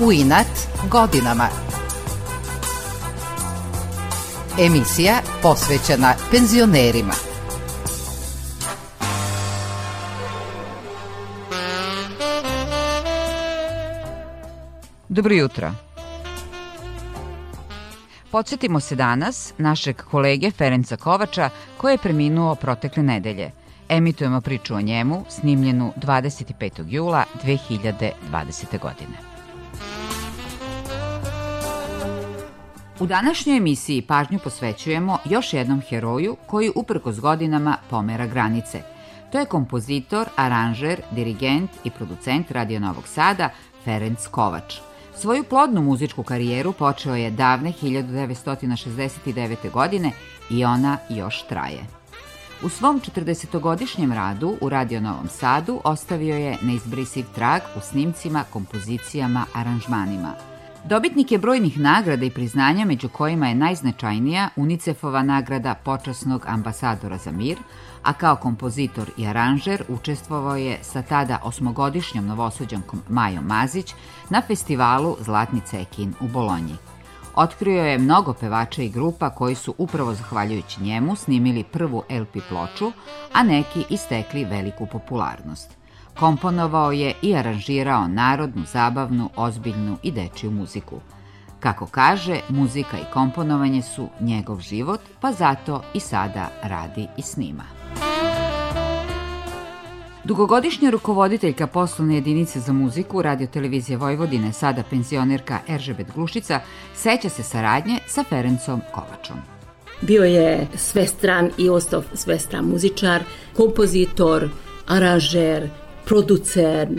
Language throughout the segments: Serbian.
u inat godinama. Emisija posvećena penzionerima. Dobro jutro. Podsjetimo se danas našeg kolege Ferenca Kovača koji je preminuo protekle nedelje. Emitujemo priču o njemu, snimljenu 25. jula 2020. godine. U današnjoj emisiji pažnju posvećujemo još jednom heroju koji uprkos godinama pomera granice. To je kompozitor, aranžer, dirigent i producent Radio Novog Sada Ferenc Kovač. Svoju plodnu muzičku karijeru počeo je davne 1969. godine i ona još traje. U svom 40-godišnjem radu u Radio Novom Sadu ostavio je neizbrisiv trag u snimcima, kompozicijama, aranžmanima – Dobitnik je brojnih nagrada i priznanja, među kojima je najznačajnija UNICEF-ova nagrada počasnog ambasadora za mir, a kao kompozitor i aranžer učestvovao je sa tada osmogodišnjom novosuđankom Majom Mazić na festivalu Zlatni cekin u Bolonji. Otkrio je mnogo pevača i grupa koji su upravo zahvaljujući njemu snimili prvu LP ploču, a neki istekli veliku popularnost – Komponovao je i aranžirao narodnu, zabavnu, ozbiljnu i dečju muziku. Kako kaže, muzika i komponovanje su njegov život, pa zato i sada radi i snima. Dugogodišnja rukovoditeljka poslovne jedinice za muziku Radio Televizije Vojvodine, sada penzionerka Eržebet Glušica, seća se saradnje sa Ferencom Kovačom. Bio je svestran i ostao svestran muzičar, kompozitor, aranžer, producent,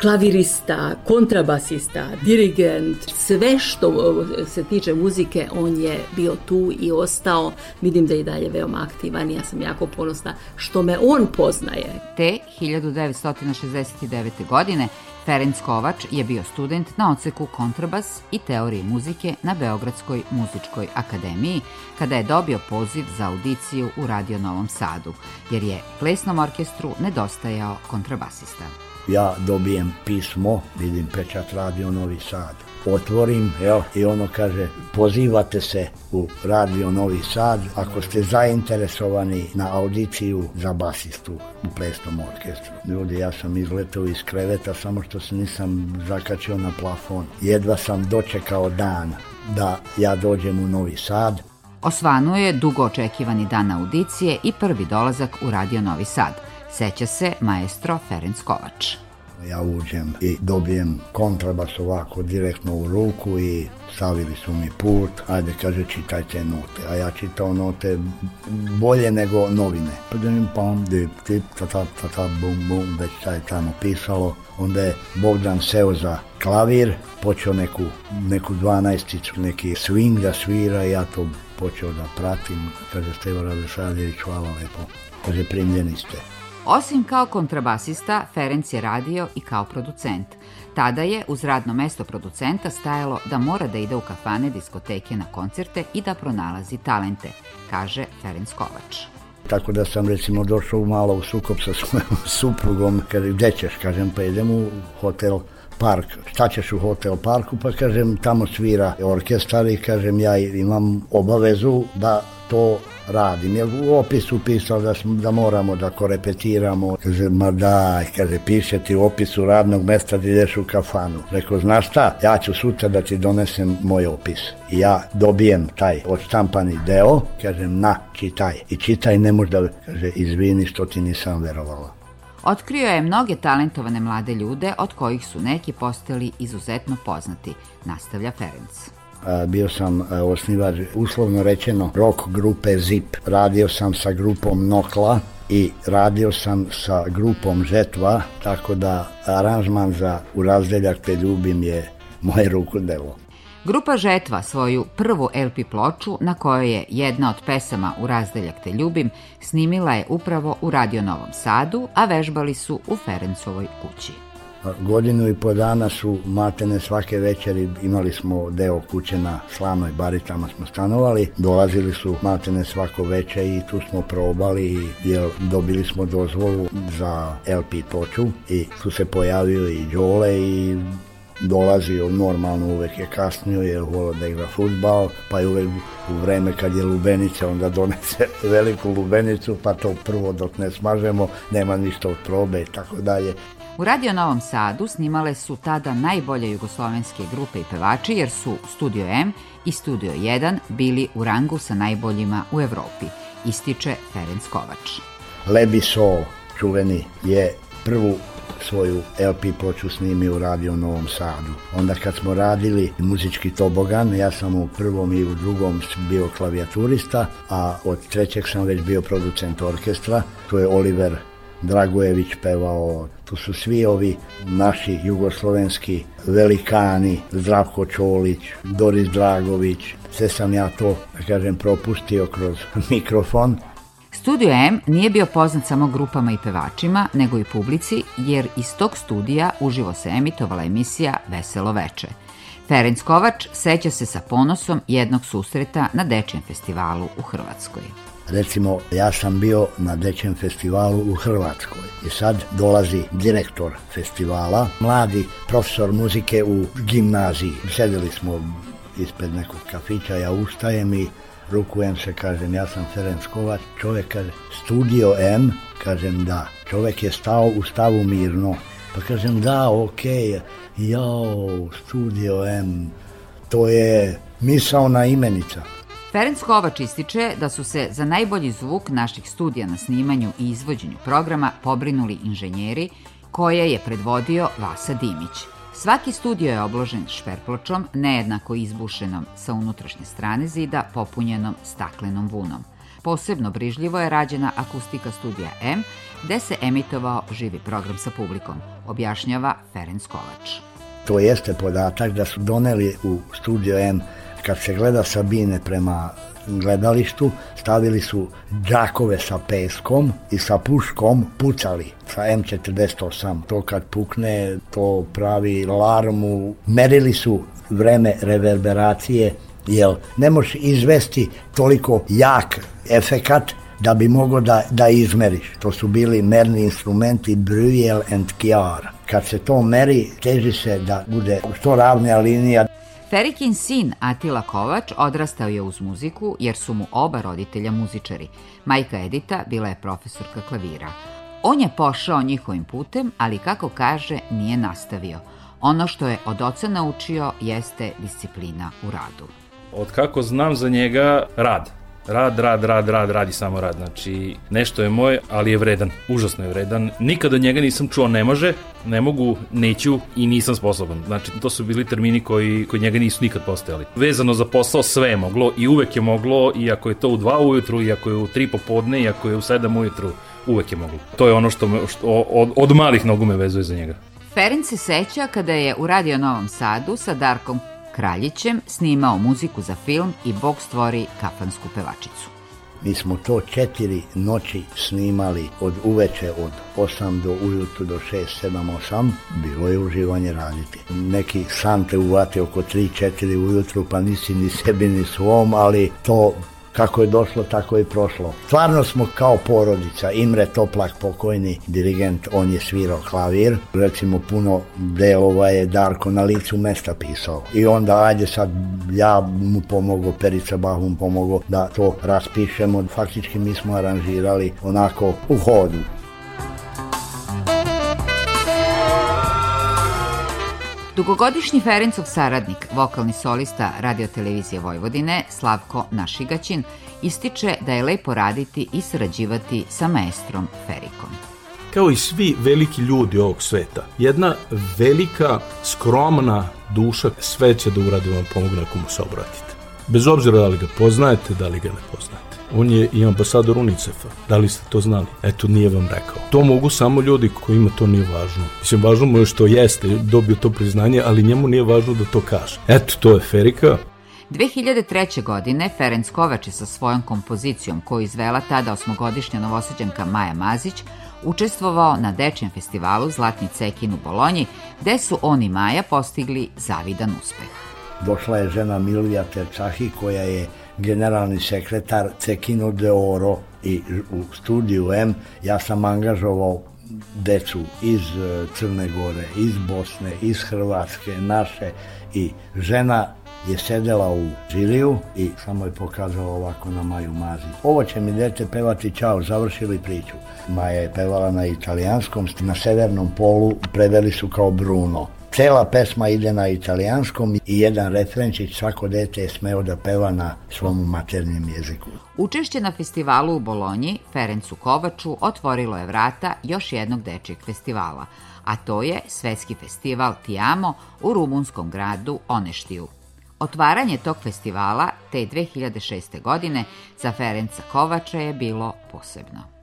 klavirista, kontrabasista, dirigent, sve što e, se tiče muzike, on je bio tu i ostao. Vidim da je i dalje veoma aktivan i ja sam jako ponosna što me on poznaje. Te 1969. godine Ferenc Kovač je bio student na odseku kontrabas i teorije muzike na Beogradskoj muzičkoj akademiji kada je dobio poziv za audiciju u Radio Novom Sadu, jer je plesnom orkestru nedostajao kontrabasista. Ja dobijem pismo, vidim pečat Radio Novi Sad. Otvorim, evo, i ono kaže, pozivate se u Radio Novi Sad ako ste zainteresovani na audiciju za basistu u plesnom orkestru. Ljudi, ja sam izletao iz kreveta samo što što se nisam zakačio na plafon. Jedva sam dočekao dan da ja dođem u Novi Sad. Osvanuo je dugo očekivani dan audicije i prvi dolazak u Radio Novi Sad. Seća se maestro Ferenc Kovač. Dakle, ja uđem i dobijem kontrabas ovako direktno u ruku i stavili su mi put, ajde kaže čitajte note, a ja čitao note bolje nego novine. Pa da pam, dip, tip, tata, tata, bum, bum, već šta je tamo pisalo. Onda je Bogdan seo za klavir, počeo neku, neku dvanaesticu, neki swing da svira i ja to počeo da pratim. Kaže Stevo Radešadjević, hvala lepo. Kaže primljeni ste. Osim kao kontrabasista, Ferenc je radio i kao producent. Tada je uz radno mesto producenta stajalo da mora da ide u kafane, diskoteke, na koncerte i da pronalazi talente, kaže Ferenc Kovač. Tako da sam recimo došao malo u sukop sa svojom suprugom, kaže gde ćeš, kažem pa idem u hotel park, šta ćeš u hotel parku, pa kažem tamo svira orkestar i kažem ja imam obavezu da to radim. Ja u opisu pisao da, da moramo da korepetiramo. Kaže, ma daj, kaže, piše ti u opisu radnog mesta da ideš u kafanu. Rekao, znaš šta, ja ću sutra da ti donesem moj opis. I ja dobijem taj odštampani deo, kažem, na, čitaj. I čitaj, ne možda, kaže, izvini što ti nisam verovala. Otkrio je mnoge talentovane mlade ljude, od kojih su neki postali izuzetno poznati, nastavlja Ferenc bio sam osnivač uslovno rečeno rock grupe Zip. Radio sam sa grupom Nokla i radio sam sa grupom Žetva, tako da aranžman za U razdeljak te ljubim je moje rukodelo. Grupa Žetva svoju prvu LP ploču, na kojoj je jedna od pesama U razdeljak te ljubim, snimila je upravo u Radio Novom Sadu, a vežbali su u Ferencovoj kući. Pa, godinu i po dana su matene svake večeri, imali smo deo kuće na Slanoj bari, tamo smo stanovali. Dolazili su matene svako veče i tu smo probali, jer dobili smo dozvolu za LP toču i tu se pojavio i Đole i dolazio normalno uvek je kasnio jer volao da igra futbal pa je uvek u vreme kad je lubenica onda donese veliku lubenicu pa to prvo dok ne smažemo nema ništa od probe i tako dalje U Radio Novom Sadu snimale su tada najbolje jugoslovenske grupe i pevači jer su Studio M i Studio 1 bili u rangu sa najboljima u Evropi, ističe Ferenc Kovač. Lebi Sol, čuveni, je prvu svoju LP ploču snimio u radio Novom Sadu. Onda kad smo radili muzički tobogan, ja sam u prvom i u drugom bio klavijaturista, a od trećeg sam već bio producent orkestra, to je Oliver Dragojević pevao, tu su svi ovi naši jugoslovenski velikani, Zdravko Čolić, Doris Dragović, sve sam ja to, da kažem, propustio kroz mikrofon. Studio M nije bio poznat samo grupama i pevačima, nego i publici, jer iz tog studija uživo se emitovala emisija Veselo veče. Ferenc Kovač seća se sa ponosom jednog susreta na Dečjem festivalu u Hrvatskoj. Recimo, ja sam bio na dečjem festivalu u Hrvatskoj i sad dolazi direktor festivala, mladi profesor muzike u gimnaziji. Sedeli smo ispred nekog kafića, ja ustajem i rukujem se, kažem, ja sam Ferenc Kovač, čovek kaže, studio M, kažem da. čovek je stao u stavu mirno, pa kažem da, ok, jao, studio M, to je misao na imenica. Ferenc Kovač ističe da su se za najbolji zvuk naših studija na snimanju i izvođenju programa pobrinuli inženjeri koje je predvodio Vasa Dimić. Svaki studio je obložen šperpločom, nejednako izbušenom sa unutrašnje strane zida, popunjenom staklenom vunom. Posebno brižljivo je rađena akustika studija M, gde se emitovao živi program sa publikom, objašnjava Ferenc Kovač. To jeste podatak da su doneli u studio M kad se gleda Sabine prema gledalištu, stavili su džakove sa peskom i sa puškom pucali sa M48. To kad pukne, to pravi larmu. Merili su vreme reverberacije, jer ne možeš izvesti toliko jak efekat da bi mogo da, da izmeriš. To su bili merni instrumenti Brujel and Chiara. Kad se to meri, teži se da bude što ravnija linija. Ferikin sin Atila Kovač odrastao je uz muziku jer su mu oba roditelja muzičari. Majka Edita bila je profesorka klavira. On je pošao njihovim putem, ali kako kaže nije nastavio. Ono što je od oca naučio jeste disciplina u radu. Od kako znam za njega, rad rad, rad, rad, rad, radi samo rad. Znači, nešto je moj, ali je vredan. Užasno je vredan. Nikada njega nisam čuo ne može, ne mogu, neću i nisam sposoban. Znači, to su bili termini koji, koji njega nisu nikad postojali. Vezano za posao sve je moglo i uvek je moglo, i ako je to u 2 ujutru, i ako je u 3 popodne, i ako je u 7 ujutru, uvek je moglo. To je ono što, me, što od, od malih nogu me vezuje za njega. Ferenc se seća kada je u Radio Novom Sadu sa Darkom Kraljićem snimao muziku za film i Bog stvori kafansku pevačicu. Mi smo to četiri noći snimali od uveče od 8 do ujutru do 6, 7, 8. Bilo je uživanje raditi. Neki san te uvate oko 3, 4 ujutru pa nisi ni sebi ni svom, ali to kako je došlo, tako je prošlo. Stvarno smo kao porodica, Imre Toplak, pokojni dirigent, on je svirao klavir, recimo puno delova je Darko na licu mesta pisao. I onda ajde sad ja mu pomogao, Perica Bah mu pomogao da to raspišemo. Faktički mi smo aranžirali onako u hodu. Dugogodišnji Ferencov saradnik, vokalni solista Radio Televizije Vojvodine, Slavko Našigaćin, ističe da je lepo raditi i sarađivati sa maestrom Ferikom. Kao i svi veliki ljudi ovog sveta, jedna velika, skromna duša sve će da uradi da vam pomogne ako mu se obratite. Bez obzira da li ga poznajete, da li ga ne poznajete. On je i ambasador UNICEF-a. Da li ste to znali? Eto, nije vam rekao. To mogu samo ljudi kojima to nije važno. Mislim, važno mu je što jeste, dobio to priznanje, ali njemu nije važno da to kaže. Eto, to je Ferika. 2003. godine Ferenc Kovač je sa svojom kompozicijom koju izvela tada osmogodišnja novoseđanka Maja Mazić učestvovao na dečijem festivalu Zlatni cekin u Bolonji, gde su on i Maja postigli zavidan uspeh. Došla je žena Milija Terčahi koja je generalni sekretar Cekino de Oro i u studiju M ja sam angažovao decu iz e, Crne Gore, iz Bosne, iz Hrvatske, naše i žena je sedela u žiriju i samo je pokazala ovako na Maju Mazi. Ovo će mi dete pevati čao, završili priču. Maja je pevala na italijanskom, na severnom polu preveli su kao Bruno. Cela pesma ide na italijanskom i jedan refrenčić svako dete je smeo da peva na svom maternjem jeziku. Učešće na festivalu u Bolonji Ferencu Kovaču otvorilo je vrata još jednog dečijeg festivala, a to je Svetski festival Tiamo u rumunskom gradu Oneštiju. Otvaranje tog festivala te 2006. godine za Ferenca Kovača je bilo posebno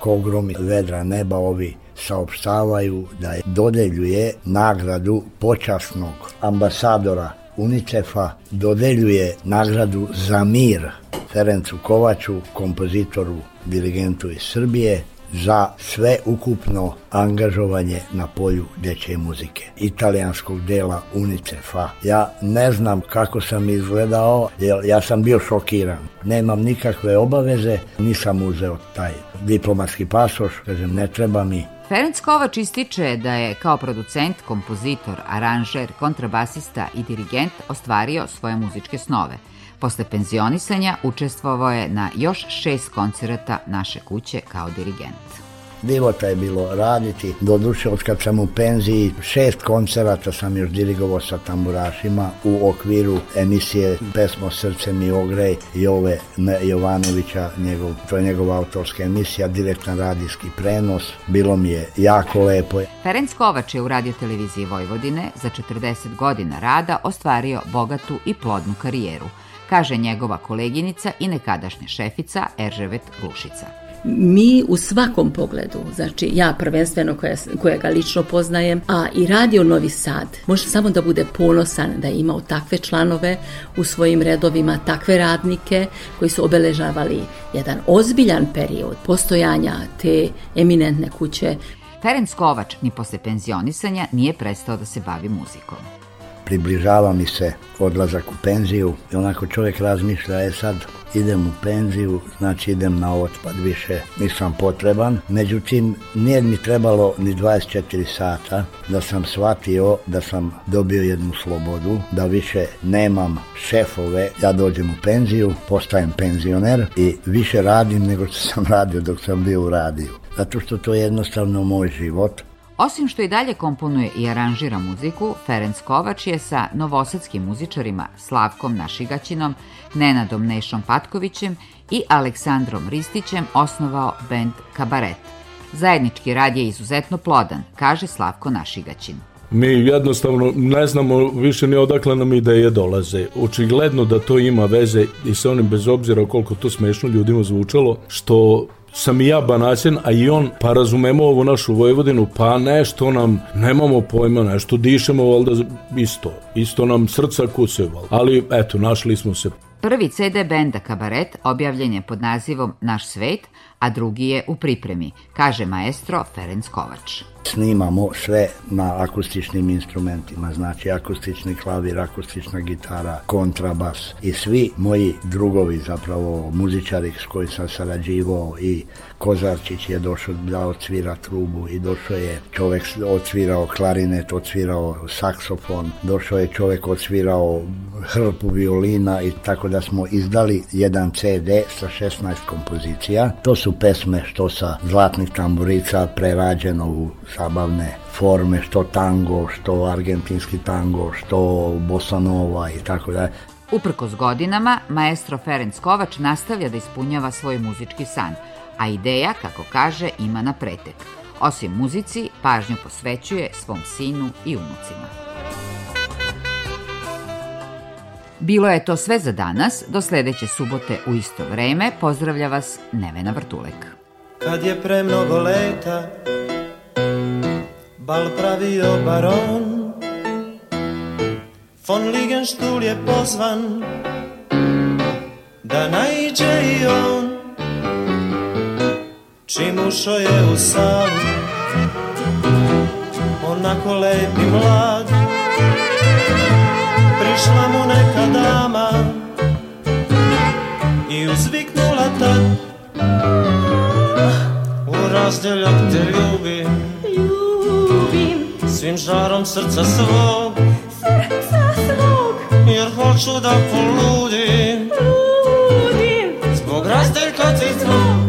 ko grom vedra neba ovi saopštavaju da je dodeljuje nagradu počasnog ambasadora UNICEF-a dodeljuje nagradu za mir Ferencu Kovaču, kompozitoru, dirigentu iz Srbije, za sve ukupno angažovanje na polju dečje muzike, italijanskog dela UNICEF-a. Ja ne znam kako sam izgledao, jer ja sam bio šokiran. Nemam nikakve obaveze, nisam uzeo taj diplomatski pasoš, kažem ne treba mi, Ferenc Kovač ističe da je kao producent, kompozitor, aranžer, kontrabasista i dirigent ostvario svoje muzičke snove – Posle penzionisanja učestvovao je na još šest koncerata naše kuće kao dirigent. Divota je bilo raditi, doduše od kad sam u penziji, šest koncerata sam još dirigovao sa tamburašima u okviru emisije Pesmo srce mi ogrej Jove Jovanovića, njegov, to je njegova autorska emisija, direktan radijski prenos, bilo mi je jako lepo. Ferenc Kovač je u radioteleviziji Vojvodine za 40 godina rada ostvario bogatu i plodnu karijeru – kaže njegova koleginica i nekadašnja šefica Erževet Rušica. Mi u svakom pogledu, znači ja prvenstveno koja, koja ga lično poznajem, a i radio Novi Sad, može samo da bude ponosan da je imao takve članove u svojim redovima, takve radnike koji su obeležavali jedan ozbiljan period postojanja te eminentne kuće. Ferenc Kovač ni posle penzionisanja nije prestao da se bavi muzikom približava mi se odlazak u penziju i onako čovjek razmišlja, je sad idem u penziju, znači idem na otpad, više nisam potreban. Međutim, nije mi trebalo ni 24 sata da sam shvatio da sam dobio jednu slobodu, da više nemam šefove, ja dođem u penziju, postajem penzioner i više radim nego što sam radio dok sam bio u radiju. Zato što to je jednostavno moj život, Osim što i dalje komponuje i aranžira muziku, Ferenc Kovač je sa novosadskim muzičarima Slavkom Našigaćinom, Nenadom Nešom Patkovićem i Aleksandrom Ristićem osnovao bend Kabaret. Zajednički rad je izuzetno plodan, kaže Slavko Našigaćin. Mi jednostavno ne znamo više ni odakle nam ideje dolaze. Očigledno da to ima veze i sa onim bez obzira koliko to smešno ljudima zvučalo, što sam i ja banaćen, a i on, pa razumemo ovu našu Vojvodinu, pa nešto nam, nemamo pojma, nešto dišemo, valjda isto, isto nam srca kuse, valjda. ali eto, našli smo se. Prvi CD benda Kabaret objavljen je pod nazivom Naš svet, a drugi je u pripremi, kaže maestro Ferenc Kovač. Snimamo sve na akustičnim instrumentima, znači akustični klavir, akustična gitara, kontrabas i svi moji drugovi zapravo muzičari s koji sam sarađivao i Kozarčić je došao da odsvira trubu i došao je čovjek odsvirao klarinet, odsvirao saksofon, došao je čovjek odsvirao hrpu violina i tako da smo izdali jedan CD sa 16 kompozicija. To su pesme što sa zlatnih tamburica prerađeno u zabavne forme, što tango, što argentinski tango, što bosanova i tako dalje. Uprkos godinama, maestro Ferenc Kovač nastavlja da ispunjava svoj muzički san, a ideja, kako kaže, ima na pretek. Osim muzici, pažnju posvećuje svom sinu i unucima. Bilo je to sve za danas. Do sledeće subote u isto vreme. Pozdravlja vas Nevena Vrtulek. Kad je pre mnogo leta Bal pravio baron Von Ligenstuhl je pozvan Da najđe i on Čim ušo je u salu Onako lep i mlad prišla mu neka dama i uzviknula ta U razdeljak te ljubim Ljubim Svim žarom srca svog Srca svog Jer hoću da poludim Ludim Zbog razdeljka ti tvog